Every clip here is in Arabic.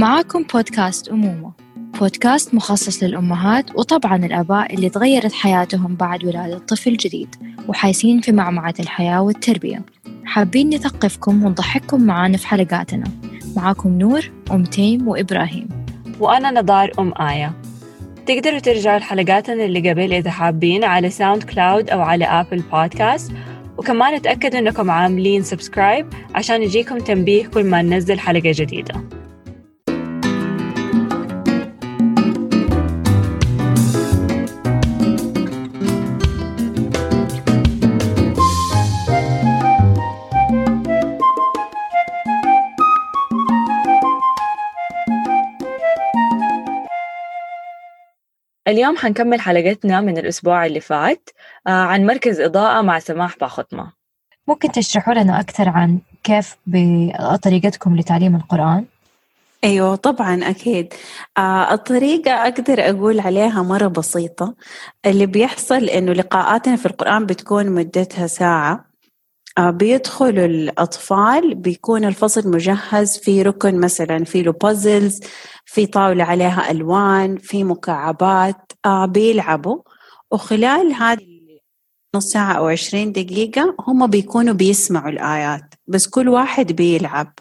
معاكم بودكاست أمومة. بودكاست مخصص للأمهات وطبعا الآباء اللي تغيرت حياتهم بعد ولادة طفل جديد وحايسين في معمعة الحياة والتربية. حابين نثقفكم ونضحككم معانا في حلقاتنا. معاكم نور أم تيم وإبراهيم. وأنا نضار أم آية. تقدروا ترجعوا لحلقاتنا اللي قبل إذا حابين على SoundCloud أو على Apple Podcast. وكمان تأكدوا أنكم عاملين subscribe عشان يجيكم تنبيه كل ما ننزل حلقة جديدة. اليوم حنكمل حلقتنا من الأسبوع اللي فات آه، عن مركز إضاءة مع سماح باخطمة. ممكن تشرحوا لنا أكثر عن كيف بطريقتكم لتعليم القرآن؟ أيوة طبعا أكيد. آه الطريقة أقدر أقول عليها مرة بسيطة. اللي بيحصل إنه لقاءاتنا في القرآن بتكون مدتها ساعة. آه بيدخل الأطفال بيكون الفصل مجهز في ركن مثلا في له بازلز في طاولة عليها ألوان في مكعبات آه بيلعبوا. وخلال هذه نص ساعة أو عشرين دقيقة هم بيكونوا بيسمعوا الآيات. بس كل واحد بيلعب.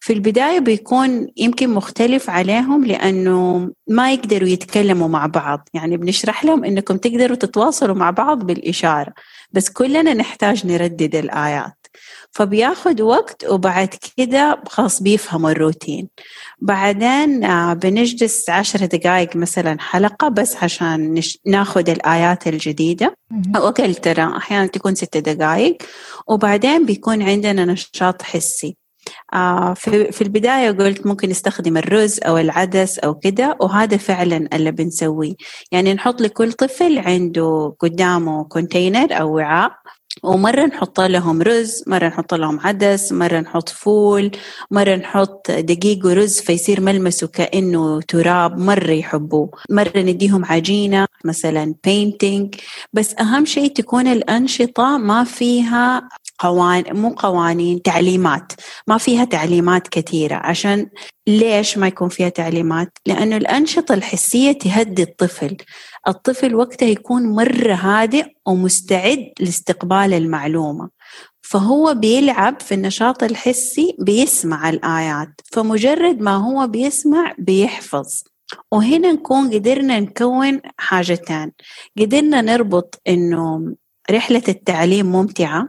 في البداية بيكون يمكن مختلف عليهم لأنه ما يقدروا يتكلموا مع بعض. يعني بنشرح لهم أنكم تقدروا تتواصلوا مع بعض بالإشارة. بس كلنا نحتاج نردد الآيات. فبياخد وقت وبعد كده خلاص بيفهموا الروتين. بعدين آه، بنجلس عشر دقائق مثلا حلقة بس عشان نش... ناخد الآيات الجديدة. أو أقل ترى أحيانا تكون ست دقائق وبعدين بيكون عندنا نشاط حسي. آه في, في البداية قلت ممكن نستخدم الرز أو العدس أو كده وهذا فعلا اللي بنسويه. يعني نحط لكل طفل عنده قدامه container أو وعاء. ومرة نحط لهم رز مرة نحط لهم عدس مرة نحط فول مرة نحط دقيق ورز فيصير ملمسه كأنه تراب مرة يحبوه. مرة نديهم عجينة مثلا painting بس أهم شيء تكون الأنشطة ما فيها قوان مو قوانين تعليمات. ما فيها تعليمات كثيرة. عشان ليش ما يكون فيها تعليمات؟ لأنه الأنشطة الحسية تهدي الطفل. الطفل وقتها يكون مرة هادئ ومستعد لاستقبال المعلومة. فهو بيلعب في النشاط الحسي بيسمع الآيات. فمجرد ما هو بيسمع بيحفظ. وهنا نكون قدرنا نكون حاجتين قدرنا نربط إنه رحلة التعليم ممتعة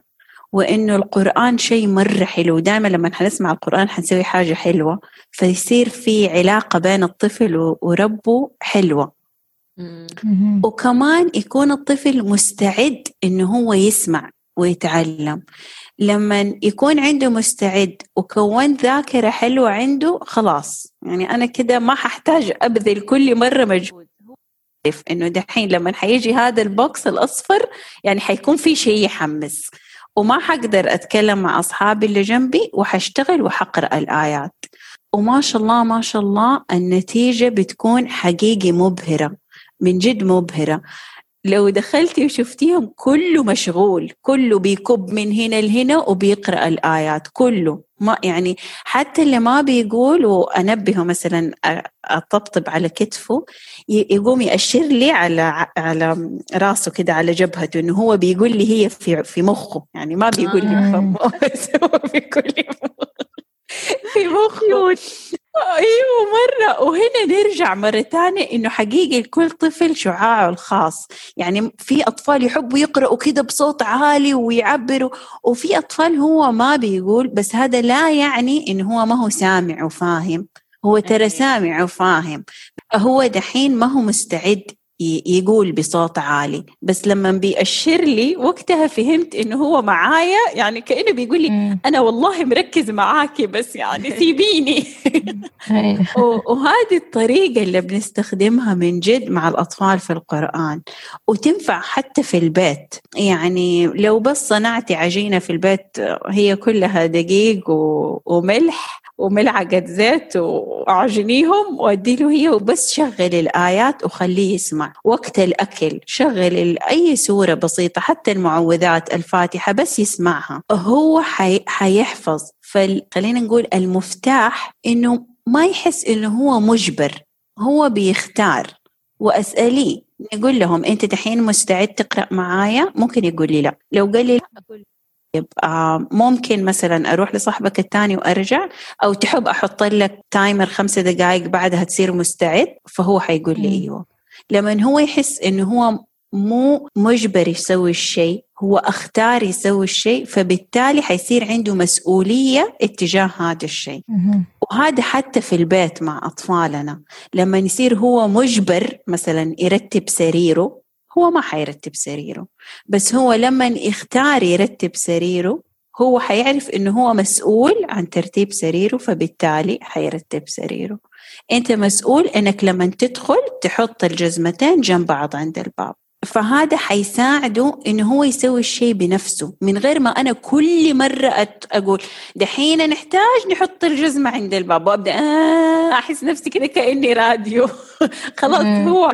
وإنه القرآن شيء مرة حلو. دائما لما حنسمع القرآن حنسوي حاجة حلوة فيصير في علاقة بين الطفل وربه حلوة. وكمان يكون الطفل مستعد إنه هو يسمع ويتعلم. لما يكون عنده مستعد وكون ذاكرة حلوة عنده خلاص. يعني أنا كده ما ححتاج أبذل كل مرة مجهود. إنه دحين لما حيجي هذا البوكس الأصفر يعني حيكون في شيء يحمس. وما حقدر أتكلم مع أصحابي اللي جنبي وحشتغل وحقرأ الآيات. وما شاء الله ما شاء الله النتيجة بتكون حقيقي مبهرة. من جد مبهرة. لو دخلتي وشفتيهم كله مشغول كله بيكب من هنا لهنا وبيقرأ الآيات كله. ما يعني حتى اللي ما بيقول وأنبهه مثلا أطبطب على كتفه يقوم يأشر لي على على راسه كده على جبهته إنه هو بيقول لي هي في في مخه. يعني ما بيقول لي بفمه بس هو بيقول لي في مخه. أيوه مرة. وهنا نرجع مرة ثانية إنه حقيقي لكل طفل شعاعه الخاص. يعني في أطفال يحبوا يقرأوا كده بصوت عالي ويعبروا وفي أطفال هو ما بيقول بس هذا لا يعني انه هو ما هو سامع وفاهم. هو ترى سامع وفاهم. هو دحين ما هو مستعد يقول بصوت عالي. بس لما بيأشر لي وقتها فهمت إنه هو معايا يعني كأنه بيقول لي أنا والله مركز معاكي بس يعني سيبيني. وهذه الطريقة اللي بنستخدمها من جد مع الأطفال في القرآن. وتنفع حتى في البيت. يعني لو بس صنعتي عجينة في البيت هي كلها دقيق وملح وملعقة زيت وأعجنيهم وأدي له هي وبس شغل الآيات وخليه يسمع. وقت الأكل شغل أي سورة بسيطة حتى المعوذات الفاتحة بس يسمعها. هو حي... حيحفظ. فخلينا نقول المفتاح إنه ما يحس إنه هو مجبر. هو بيختار. واساليه نقول لهم أنت دحين مستعد تقرأ معايا؟ ممكن يقول لي لا. لو قال لي لا أقول يبقى ممكن مثلا أروح لصاحبك الثاني وأرجع أو تحب أحط لك تايمر خمسة دقائق بعدها تصير مستعد؟ فهو حيقول لي أيوه. لما هو يحس انه هو مو مجبر يسوي الشيء هو أختار يسوي الشيء فبالتالي حيصير عنده مسؤولية اتجاه هذا الشيء. وهذا حتى في البيت مع أطفالنا. لما يصير هو مجبر مثلا يرتب سريره هو ما حيرتب سريره. بس هو لما يختار يرتب سريره هو حيعرف إنه هو مسؤول عن ترتيب سريره فبالتالي حيرتب سريره. أنت مسؤول إنك لما تدخل تحط الجزمتين جنب بعض عند الباب. فهذا حيساعده انه هو يسوي الشيء بنفسه. من غير ما أنا كل مرة أقول دحين نحتاج نحط الجزمة عند الباب وأبدأ آه أحس نفسي كذا كأني راديو. خلاص هو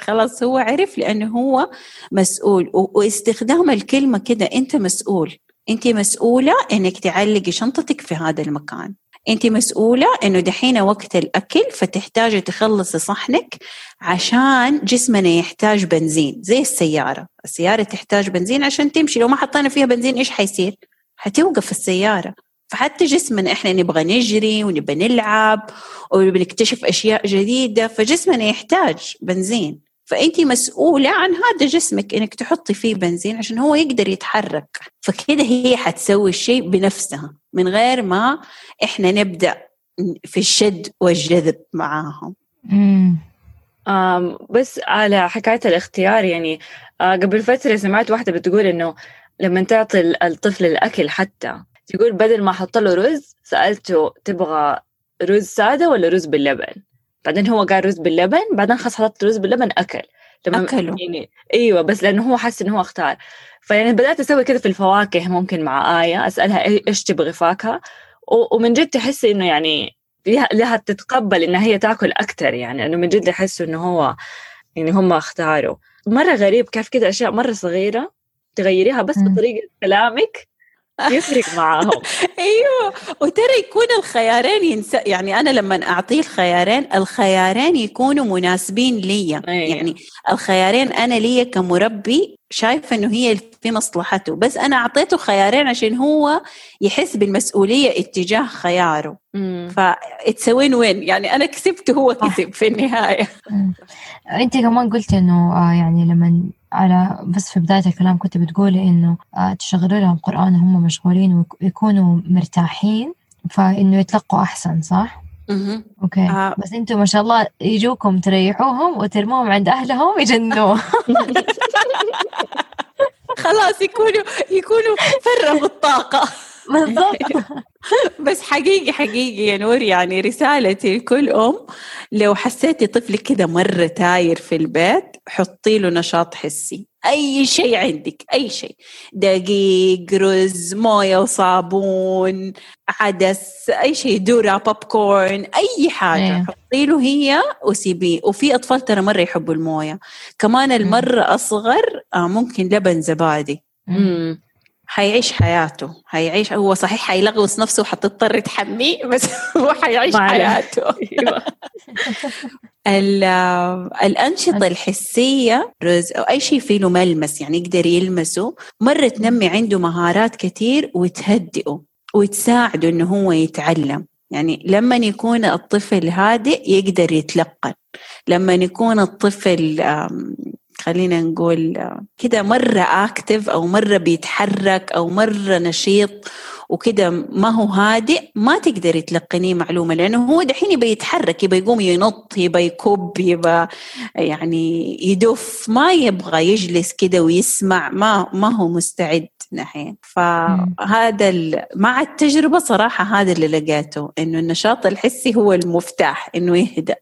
خلاص هو عرف لأنه هو مسؤول. واستخدام الكلمة كذا أنت مسؤول. أنت مسؤولة إنك تعلقي شنطتك في هذا المكان. أنت مسؤولة إنه دحين وقت الأكل فتحتاجي تخلصي صحنك عشان جسمنا يحتاج بنزين زي السيارة. السيارة تحتاج بنزين عشان تمشي. لو ما حطينا فيها بنزين إيش حيصير؟ حتوقف السيارة. فحتى جسمنا إحنا نبغى نجري ونبغى نلعب ونكتشف أشياء جديدة فجسمنا يحتاج بنزين. فانت مسؤولة عن هذا جسمك إنك تحطي فيه بنزين عشان هو يقدر يتحرك. فكده هي حتسوي الشيء بنفسها من غير ما إحنا نبدأ في الشد والجذب معاهم. بس على حكاية الاختيار يعني آه، قبل فترة سمعت واحدة بتقول إنه لما تعطي الطفل الأكل حتى تقول بدل ما أحط له رز سألته تبغى رز سادة ولا رز باللبن؟ بعدين هو قال رز باللبن بعدين خلاص حطيت رز باللبن أكل. لما أكله. يعني أيوه بس لأنه هو حس إنه هو اختار. فيعني بدأت أسوي كذا في الفواكه ممكن مع آية أسألها إيش تبغي فاكهة؟ ومن جد تحس إنه يعني لها, تتقبل إنها هي تاكل أكثر يعني انه من جد يحسوا إنه هو يعني هم اختاروا. مرة غريب كيف كذا أشياء مرة صغيرة تغيريها بس بطريقة كلامك يفرق معاهم. أيوه. وترى يكون الخيارين ينسى يعني أنا لما أعطيه الخيارين الخيارين يكونوا مناسبين لي أيوة. يعني الخيارين أنا لي كمربي شايفة إنه هي في مصلحته. بس أنا أعطيته خيارين عشان هو يحس بالمسؤولية اتجاه خياره. فاتس وين وين يعني أنا كسبت هو كسب في النهاية. أنت كمان قلتي إنه آه يعني لما على بس في بداية الكلام كنت بتقولي إنه آه، تشغلوا لهم قرآن وهم مشغولين ويكونوا مرتاحين فإنه يتلقوا أحسن صح؟ أها أوكي. آه. بس أنتم ما شاء الله يجوكم تريحوهم وترموهم عند أهلهم يجنوا خلاص يكونوا يكونوا فرغوا الطاقة. بالضبط. بس حقيقي حقيقي يا نور. يعني رسالتي لكل أم لو حسيتي طفلك كذا مرة تاير في البيت حطي له نشاط حسي. أي شيء عندك أي شيء. دقيق رز موية وصابون عدس أي شيء ذرة بوب كورن أي حاجة. أيه. حطي له هي وسيبيه. وفي أطفال ترى مرة يحبوا الموية. كمان المرة أصغر آه، ممكن لبن زبادي. مم. حيعيش حياته. حيعيش هو صحيح حيلغوص نفسه وحتضطر تحميه بس هو حيعيش حياته. أيوة. الأنشطة الحسية رز أو أي شيء فيه له ملمس يعني يقدر يلمسه. مرة تنمي عنده مهارات كثير وتهدئه وتساعده إنه هو يتعلم. يعني لما يكون الطفل هادئ يقدر يتلقن. لما يكون الطفل خلينا نقول كده مرة اكتف أو مرة بيتحرك أو مرة نشيط وكده ما هو هادئ ما تقدري تلقنيه معلومة لأنه هو دحين يبى يتحرك يبى يقوم ينط يبى يكب يبى يعني يدف ما يبغى يجلس كده ويسمع ما ما هو مستعد. نحين فهذا مع التجربة صراحة هذا اللي لقيته إنه النشاط الحسي هو المفتاح إنه يهدأ.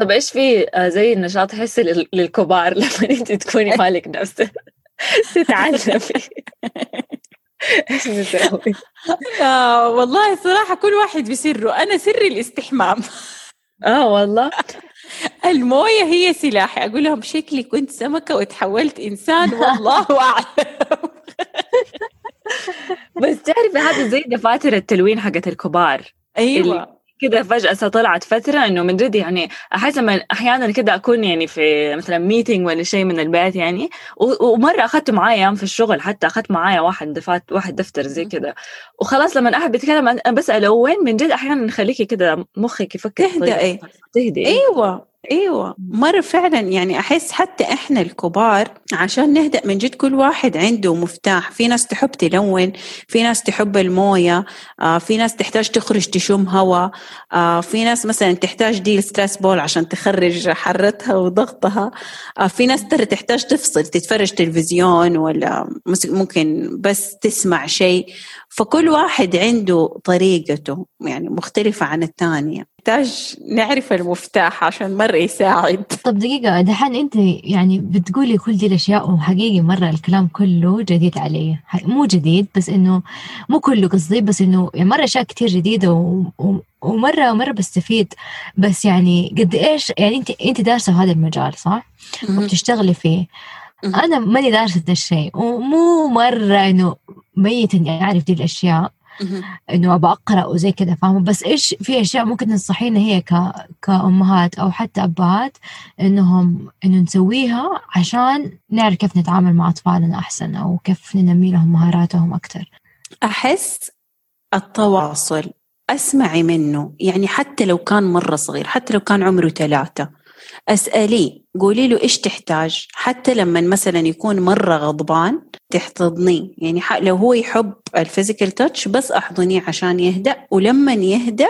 طب إيش في آه، زي النشاط حسي للكبار لما أنت تكوني مالك نفسك تتعلمي. إيش بتسوي؟ آه والله صراحة كل واحد بسره. أنا سري الاستحمام. آه والله. الموية هي سلاحي. أقول لهم شكلي كنت سمكة وتحولت إنسان والله أعلم. بس تعرفي هذا زي دفاتر التلوين حقت الكبار. أيوه. كده فجأة طلعت فترة إنه من جد يعني أحس لما أحيانا كده أكون يعني في مثلا ميتينج ولا شيء من البيت يعني. ومرة أخذته معايا في الشغل حتى أخذت معايا واحد دفات واحد دفتر زي كده. وخلاص لما أحد بيتكلم أنا بسأله وين من جد أحيانا نخليكي كده مخك يفكر تهدئي. تهدئي. أيوة. إيوه مرة فعلا يعني أحس حتى إحنا الكبار عشان نهدأ من جد كل واحد عنده مفتاح. في ناس تحب تلون في ناس تحب الموية آه في ناس تحتاج تخرج تشم هواء آه في ناس مثلا تحتاج دي ستريس بول عشان تخرج حرتها وضغطها آه في ناس ترى تحتاج تفصل تتفرج تلفزيون ولا ممكن بس تسمع شيء. فكل واحد عنده طريقته يعني مختلفة عن الثانية. نحتاج نعرف المفتاح عشان مرة يساعد. طب دقيقة دحين أنت يعني بتقولي كل دي الأشياء وحقيقي مرة الكلام كله جديد علي. مو جديد بس إنه مو كله قصدي بس إنه يعني مرة أشياء كتير جديدة و... و... ومرة مرة بستفيد. بس يعني قد إيش يعني أنت أنت دارسة في هذا المجال صح؟ وبتشتغلي فيه. أنا ماني دارسة الشيء ومو مرة إنه ميت إني أعرف دي الأشياء. إنه ابى أقرأ وزي كذا فاهمة؟ بس إيش في أشياء ممكن تنصحينا هي ك... كأمهات أو حتى أبهات إنهم إنه نسويها عشان نعرف كيف نتعامل مع أطفالنا أحسن أو كيف ننمي لهم مهاراتهم أكثر أحس التواصل أسمعي منه. يعني حتى لو كان مرة صغير حتى لو كان عمره ثلاثة اساليه قولي له إيش تحتاج؟ حتى لما مثلا يكون مرة غضبان تحتضنيه يعني لو هو يحب الفيزيكال تاتش بس أحضنيه عشان يهدأ. ولما يهدأ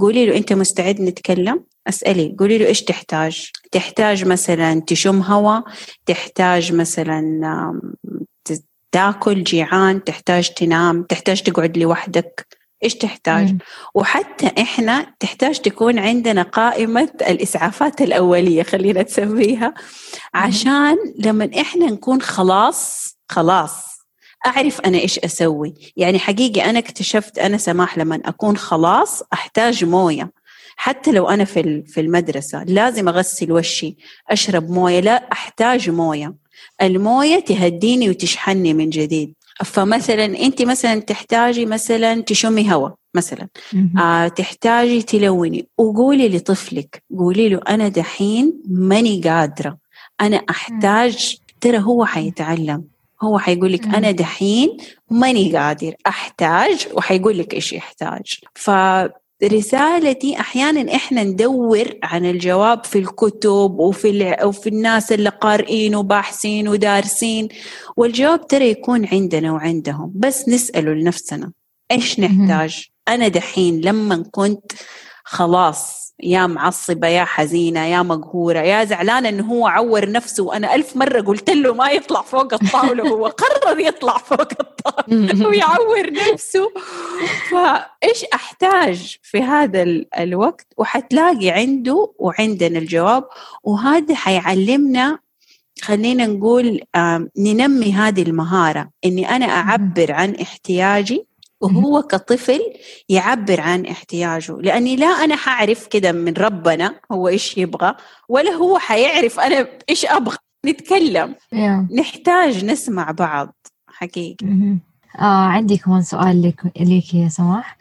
قولي له أنت مستعد نتكلم؟ أسألي قولي له إيش تحتاج؟ تحتاج مثلا تشم هواء تحتاج مثلا تاكل جيعان؟ تحتاج تنام؟ تحتاج تقعد لوحدك؟ إيش تحتاج؟ مم. وحتى إحنا تحتاج تكون عندنا قائمة الإسعافات الأولية خلينا نسميها عشان لما إحنا نكون خلاص خلاص أعرف أنا إيش أسوي. يعني حقيقي أنا اكتشفت أنا سماح لما أكون خلاص أحتاج موية. حتى لو أنا في في المدرسة لازم أغسل وشي أشرب موية لا أحتاج موية. الموية تهديني وتشحنني من جديد. فمثلا أنت مثلا تحتاجي مثلا تشمي هواء مثلا. آه تحتاجي تلوني. وقولي لطفلك قولي له أنا دحين ماني قادرة. أنا أحتاج ترى هو حيتعلم. هو حيقول لك أنا دحين ماني قادر. أحتاج وحيقول لك إيش يحتاج. ف رسالتي أحيانا إحنا ندور عن الجواب في الكتب وفي وفي الناس اللي قارئين وباحثين ودارسين والجواب ترى يكون عندنا وعندهم. بس نسأله لنفسنا إيش نحتاج؟ أنا دحين لما كنت خلاص يا معصبة يا حزينة يا مقهورة يا زعلانة إنه هو عور نفسه. وأنا ألف مرة قلت له ما يطلع فوق الطاولة هو قرر يطلع فوق الطاولة ويعور نفسه. فإيش أحتاج في هذا الوقت؟ وحتلاقي عنده وعندنا الجواب. وهذا حيعلمنا خلينا نقول ننمي هذه المهارة. إني أنا أعبر عن احتياجي وهو كطفل يعبر عن احتياجه لأني لا أنا حعرف كده من ربنا هو إيش يبغى ولا هو حيعرف أنا إيش أبغى. نتكلم. yeah. نحتاج نسمع بعض. حقيقي. آه عندي كمان سؤال لك ليك يا سماح.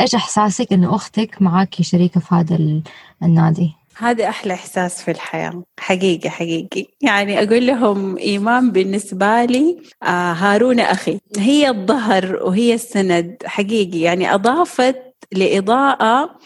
إيش إحساسك إنه أختك معك شريكه في هذا النادي؟ هذا أحلى إحساس في الحياة حقيقي حقيقي. يعني أقول لهم إيمان بالنسبة لي آه هارون أخي. هي الظهر وهي السند حقيقي. يعني أضافت لإضاءة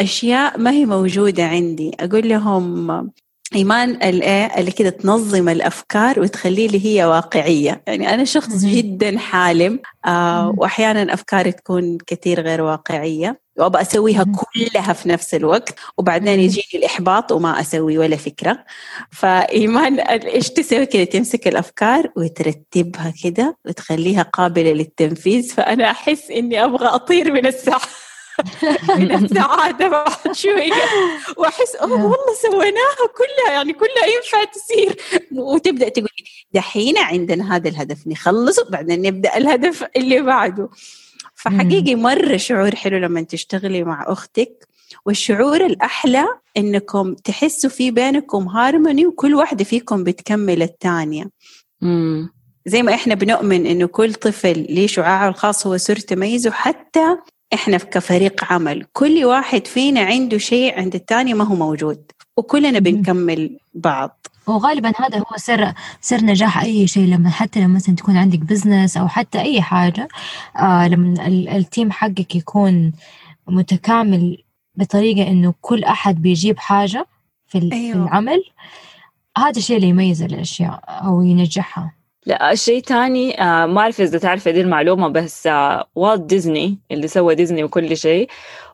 أشياء ما هي موجودة عندي. أقول لهم إيمان الايه اللي كده تنظم الأفكار وتخلي لي هي واقعية. يعني أنا شخص جدا حالم آه واحيانا أفكاري تكون كثير غير واقعية. وابى أسويها كلها في نفس الوقت وبعدين يجيني الإحباط وما أسوي ولا فكرة. فإيمان إيش تسوي كده تمسك الأفكار وترتبها كده وتخليها قابلة للتنفيذ. فأنا أحس إني أبغى أطير من الساعة من السعادة بعد شوية. وأحس أوه والله سويناها كلها. يعني كلها ينفع تصير وتبدأ تقول دحين عندنا هذا الهدف نخلصه بعدين نبدأ الهدف اللي بعده. فحقيقي مرة شعور حلو لما تشتغلي مع أختك والشعور الأحلى إنكم تحسوا في بينكم هارموني وكل واحدة فيكم بتكمل الثانية. زي ما إحنا بنؤمن إنه كل طفل ليه شعاعه الخاص هو سر تميزه حتى إحنا كفريق عمل كل واحد فينا عنده شيء عند الثاني ما هو موجود وكلنا بنكمل بعض. وغالبا هذا هو سر سر نجاح أي شيء لما حتى لما مثلا تكون عندك business أو حتى أي حاجة آه لما ال team حقك يكون متكامل بطريقة إنه كل أحد بيجيب حاجة في, أيوه. في العمل هذا الشيء اللي يميز الأشياء أو ينجحها لا الشيء تاني آه ما أعرف إذا تعرف هذه المعلومة بس آه والت ديزني اللي سوى ديزني وكل شيء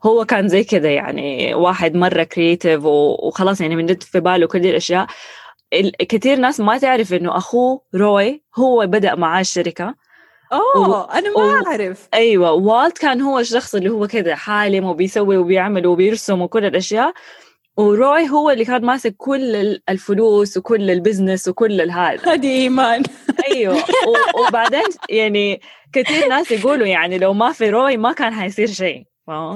هو كان زي كذا يعني واحد مرة creative وخلاص يعني من جد في باله كل الأشياء كثير ناس ما تعرف إنه أخوه روي هو بدأ معاه الشركة. اوه و... أنا ما و... أعرف. أيوه والت كان هو الشخص اللي هو كذا حالم وبيسوي وبيعمل وبيرسم وكل الأشياء. وروي هو اللي كان ماسك كل الفلوس وكل ال business وكل الهذا هذه إيمان. أيوه وبعدين يعني كثير ناس يقولوا يعني لو ما في روي ما كان حيصير شيء.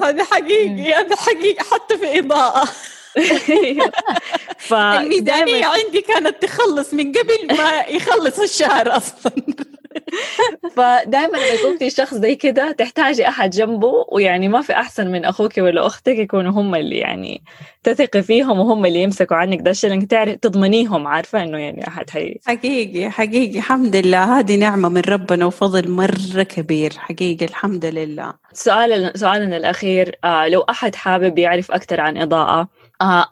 هذا حقيقي هذا حقيقي حتى في إضاءة. ف الميزانيه عندي كانت تخلص من قبل ما يخلص الشهر أصلا. فدائما لما يكون في شخص زي كده تحتاجي أحد جنبه ويعني ما في أحسن من أخوك ولا أختك يكونوا هم اللي يعني تثقي فيهم وهم اللي يمسكوا عنك ده الشيء تعرف تضمنيهم عارفة إنه يعني أحد حي حقيقي حقيقي. الحمد لله. هذه نعمة من ربنا وفضل مرة كبير. حقيقي الحمد لله. سؤال سؤالنا الأخير آه لو أحد حابب يعرف أكثر عن إضاءة آه،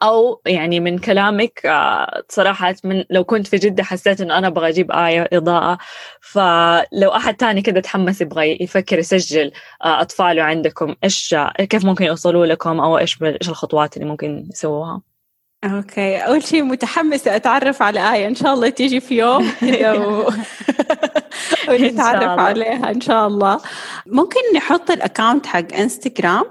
أو يعني من كلامك آه، صراحة من لو كنت في جدة حسيت إنه أنا أبغى أجيب آية إضاءة. فلو أحد تاني كذا تحمس يبغى يفكر يسجل آه، أطفاله عندكم إيش كيف ممكن يوصلوا لكم أو إيش إيش الخطوات اللي ممكن يسووها؟ أوكي. أول شيء متحمسة أتعرف على آية. إن شاء الله تيجي في يوم و... ونتعرف عليها إن شاء الله. ممكن نحط ال account حق انستغرام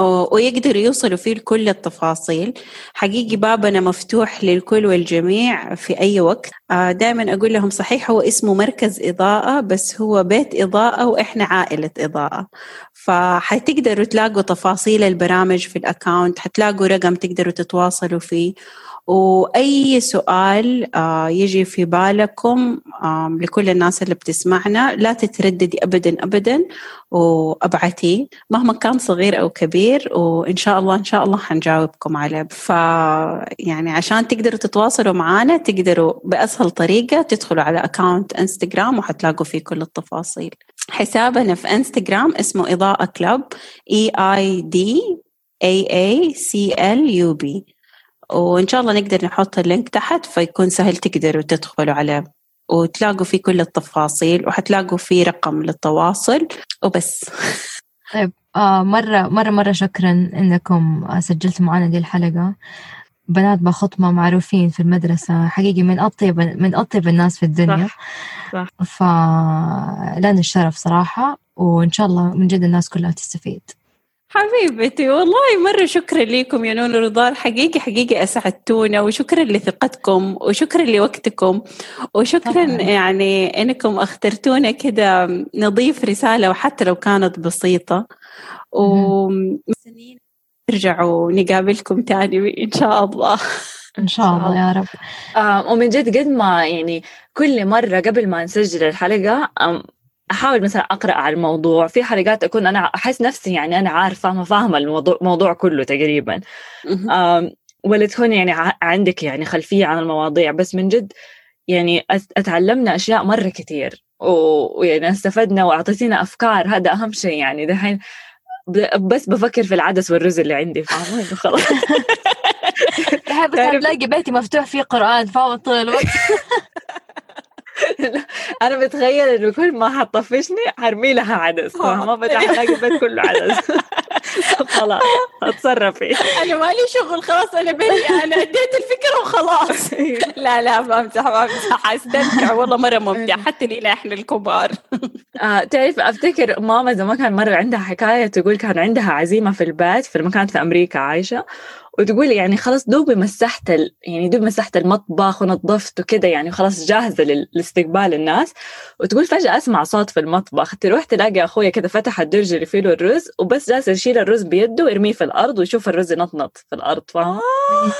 ويقدروا يوصلوا فيه لكل التفاصيل. حقيقي بابنا مفتوح للكل والجميع في أي وقت. آه، دائما أقول لهم صحيح هو اسمه مركز إضاءة بس هو بيت إضاءة وإحنا عائلة إضاءة. فحتقدروا تلاقوا تفاصيل البرامج في ال account حتلاقوا رقم تقدروا تتواصلوا فيه. وأي سؤال آه، يجي في بالكم لكل الناس اللي بتسمعنا لا تترددي أبدا أبدا وأبعتي مهما كان صغير أو كبير وإن شاء الله إن شاء الله حنجاوبكم عليه. ف يعني عشان تقدروا تتواصلوا معنا تقدروا بأسهل طريقة تدخلوا على account انستغرام وحتلاقوا فيه كل التفاصيل. حسابنا في انستغرام اسمه إضاءة club E E D A A C L U B وإن شاء الله نقدر نحط ال link تحت فيكون سهل تقدروا تدخلوا عليه وتلاقوا فيه كل التفاصيل وحتلاقوا فيه رقم للتواصل وبس. طيب آه مرة مرة مرة شكرا إنكم سجلتوا معنا دي الحلقة. بنات بخطمة معروفين في المدرسة حقيقي من أطيب من أطيب الناس في الدنيا. صح, صح. فلنا الشرف صراحة وإن شاء الله من جد الناس كلها تستفيد. حبيبتي والله مرة شكرا لكم يا نون رضال حقيقي حقيقي أسعدتونا وشكرا لثقتكم وشكرا لوقتكم وشكرا طبعا. يعني إنكم أخترتونا كده نضيف رسالة وحتى لو كانت بسيطة. ومستنيين نرجعوا نقابلكم تاني إن شاء الله. إن شاء الله يا رب. آه ومن جد قد ما يعني كل مرة قبل ما نسجل الحلقة أحاول مثلا أقرأ على الموضوع. في حلقات أكون أنا أحس نفسي يعني أنا عارفة ما فاهمة الموضوع الموضوع كله تقريبا. ولا تكون يعني عندك يعني خلفية عن المواضيع بس من جد يعني أتعلمنا أشياء مرة كثير ويعني استفدنا وأعطيتينا أفكار. هذا أهم شيء يعني. دحين بس بفكر في العدس والرز اللي عندي فاهمة خلاص. بس تلاقي بيتي مفتوح فيه قرآن فاهمة طول الوقت. أنا بتخيل إنه كل ما حطفشني حرمي لها عدس ما بدي الاقي البيت كله عدس. خلاص أتصرفي. أنا مالي شغل خلاص أنا بريئه أنا أديت الفكرة وخلاص. لا لا بمزح بمزح استمتع والله مرة ممتع حتى لينا إحنا الكبار. آه تعرف أفتكر ماما زمان كان مرة عندها حكاية تقول كان عندها عزيمة في البيت في المكان في أمريكا عايشة. وتقول يعني خلاص دوبي مسحت ال... يعني دوبي مسحت المطبخ ونظفت وكذا يعني خلاص جاهزة لاستقبال الناس. وتقول فجأة أسمع صوت في المطبخ. تروح تلاقي أخويا كذا فتح الدرج اللي فيه الرز وبس جالس يشيل الرز بيده ويرميه في الأرض ويشوف الرز ينطنط في الأرض. فاهمة؟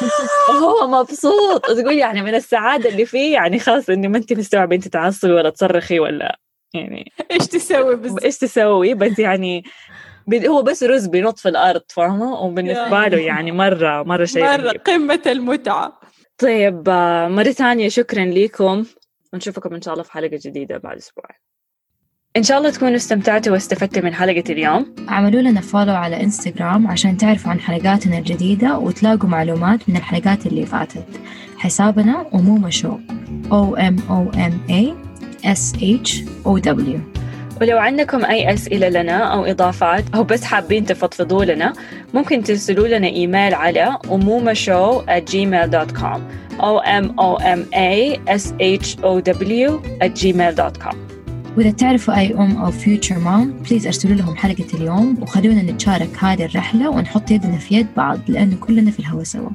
وهو مبسوط. وتقول يعني من السعادة اللي فيه يعني خلاص إني ما أنت مستوعبة أنت تعصبي ولا تصرخي ولا يعني إيش تسوي بس؟ إيش تسوي؟ بس يعني هو بس رز بينط في الأرض فاهمة؟ وبالنسبة له يعني مرة مرة شيء مرة قمة المتعة. طيب آه، مرة ثانية شكرا لكم ونشوفكم إن شاء الله في حلقة جديدة بعد أسبوع. إن شاء الله تكونوا استمتعتوا واستفدتوا من حلقة اليوم. اعملوا لنا فولو على انستغرام عشان تعرفوا عن حلقاتنا الجديدة وتلاقوا معلومات من الحلقات اللي فاتت. حسابنا أمومة شو O M O M A S H O W. ولو عندكم أي أسئلة لنا أو إضافات أو بس حابين تفضفضوا لنا ممكن ترسلوا لنا إيميل على أمومة at gmail.com O M O M A S H O W at gmail.com وإذا تعرفوا أي أم أو future mom بليز أرسلوا لهم حلقة اليوم وخلونا نتشارك هذه الرحلة ونحط يدنا في يد بعض لأنه كلنا في الهوا سوا.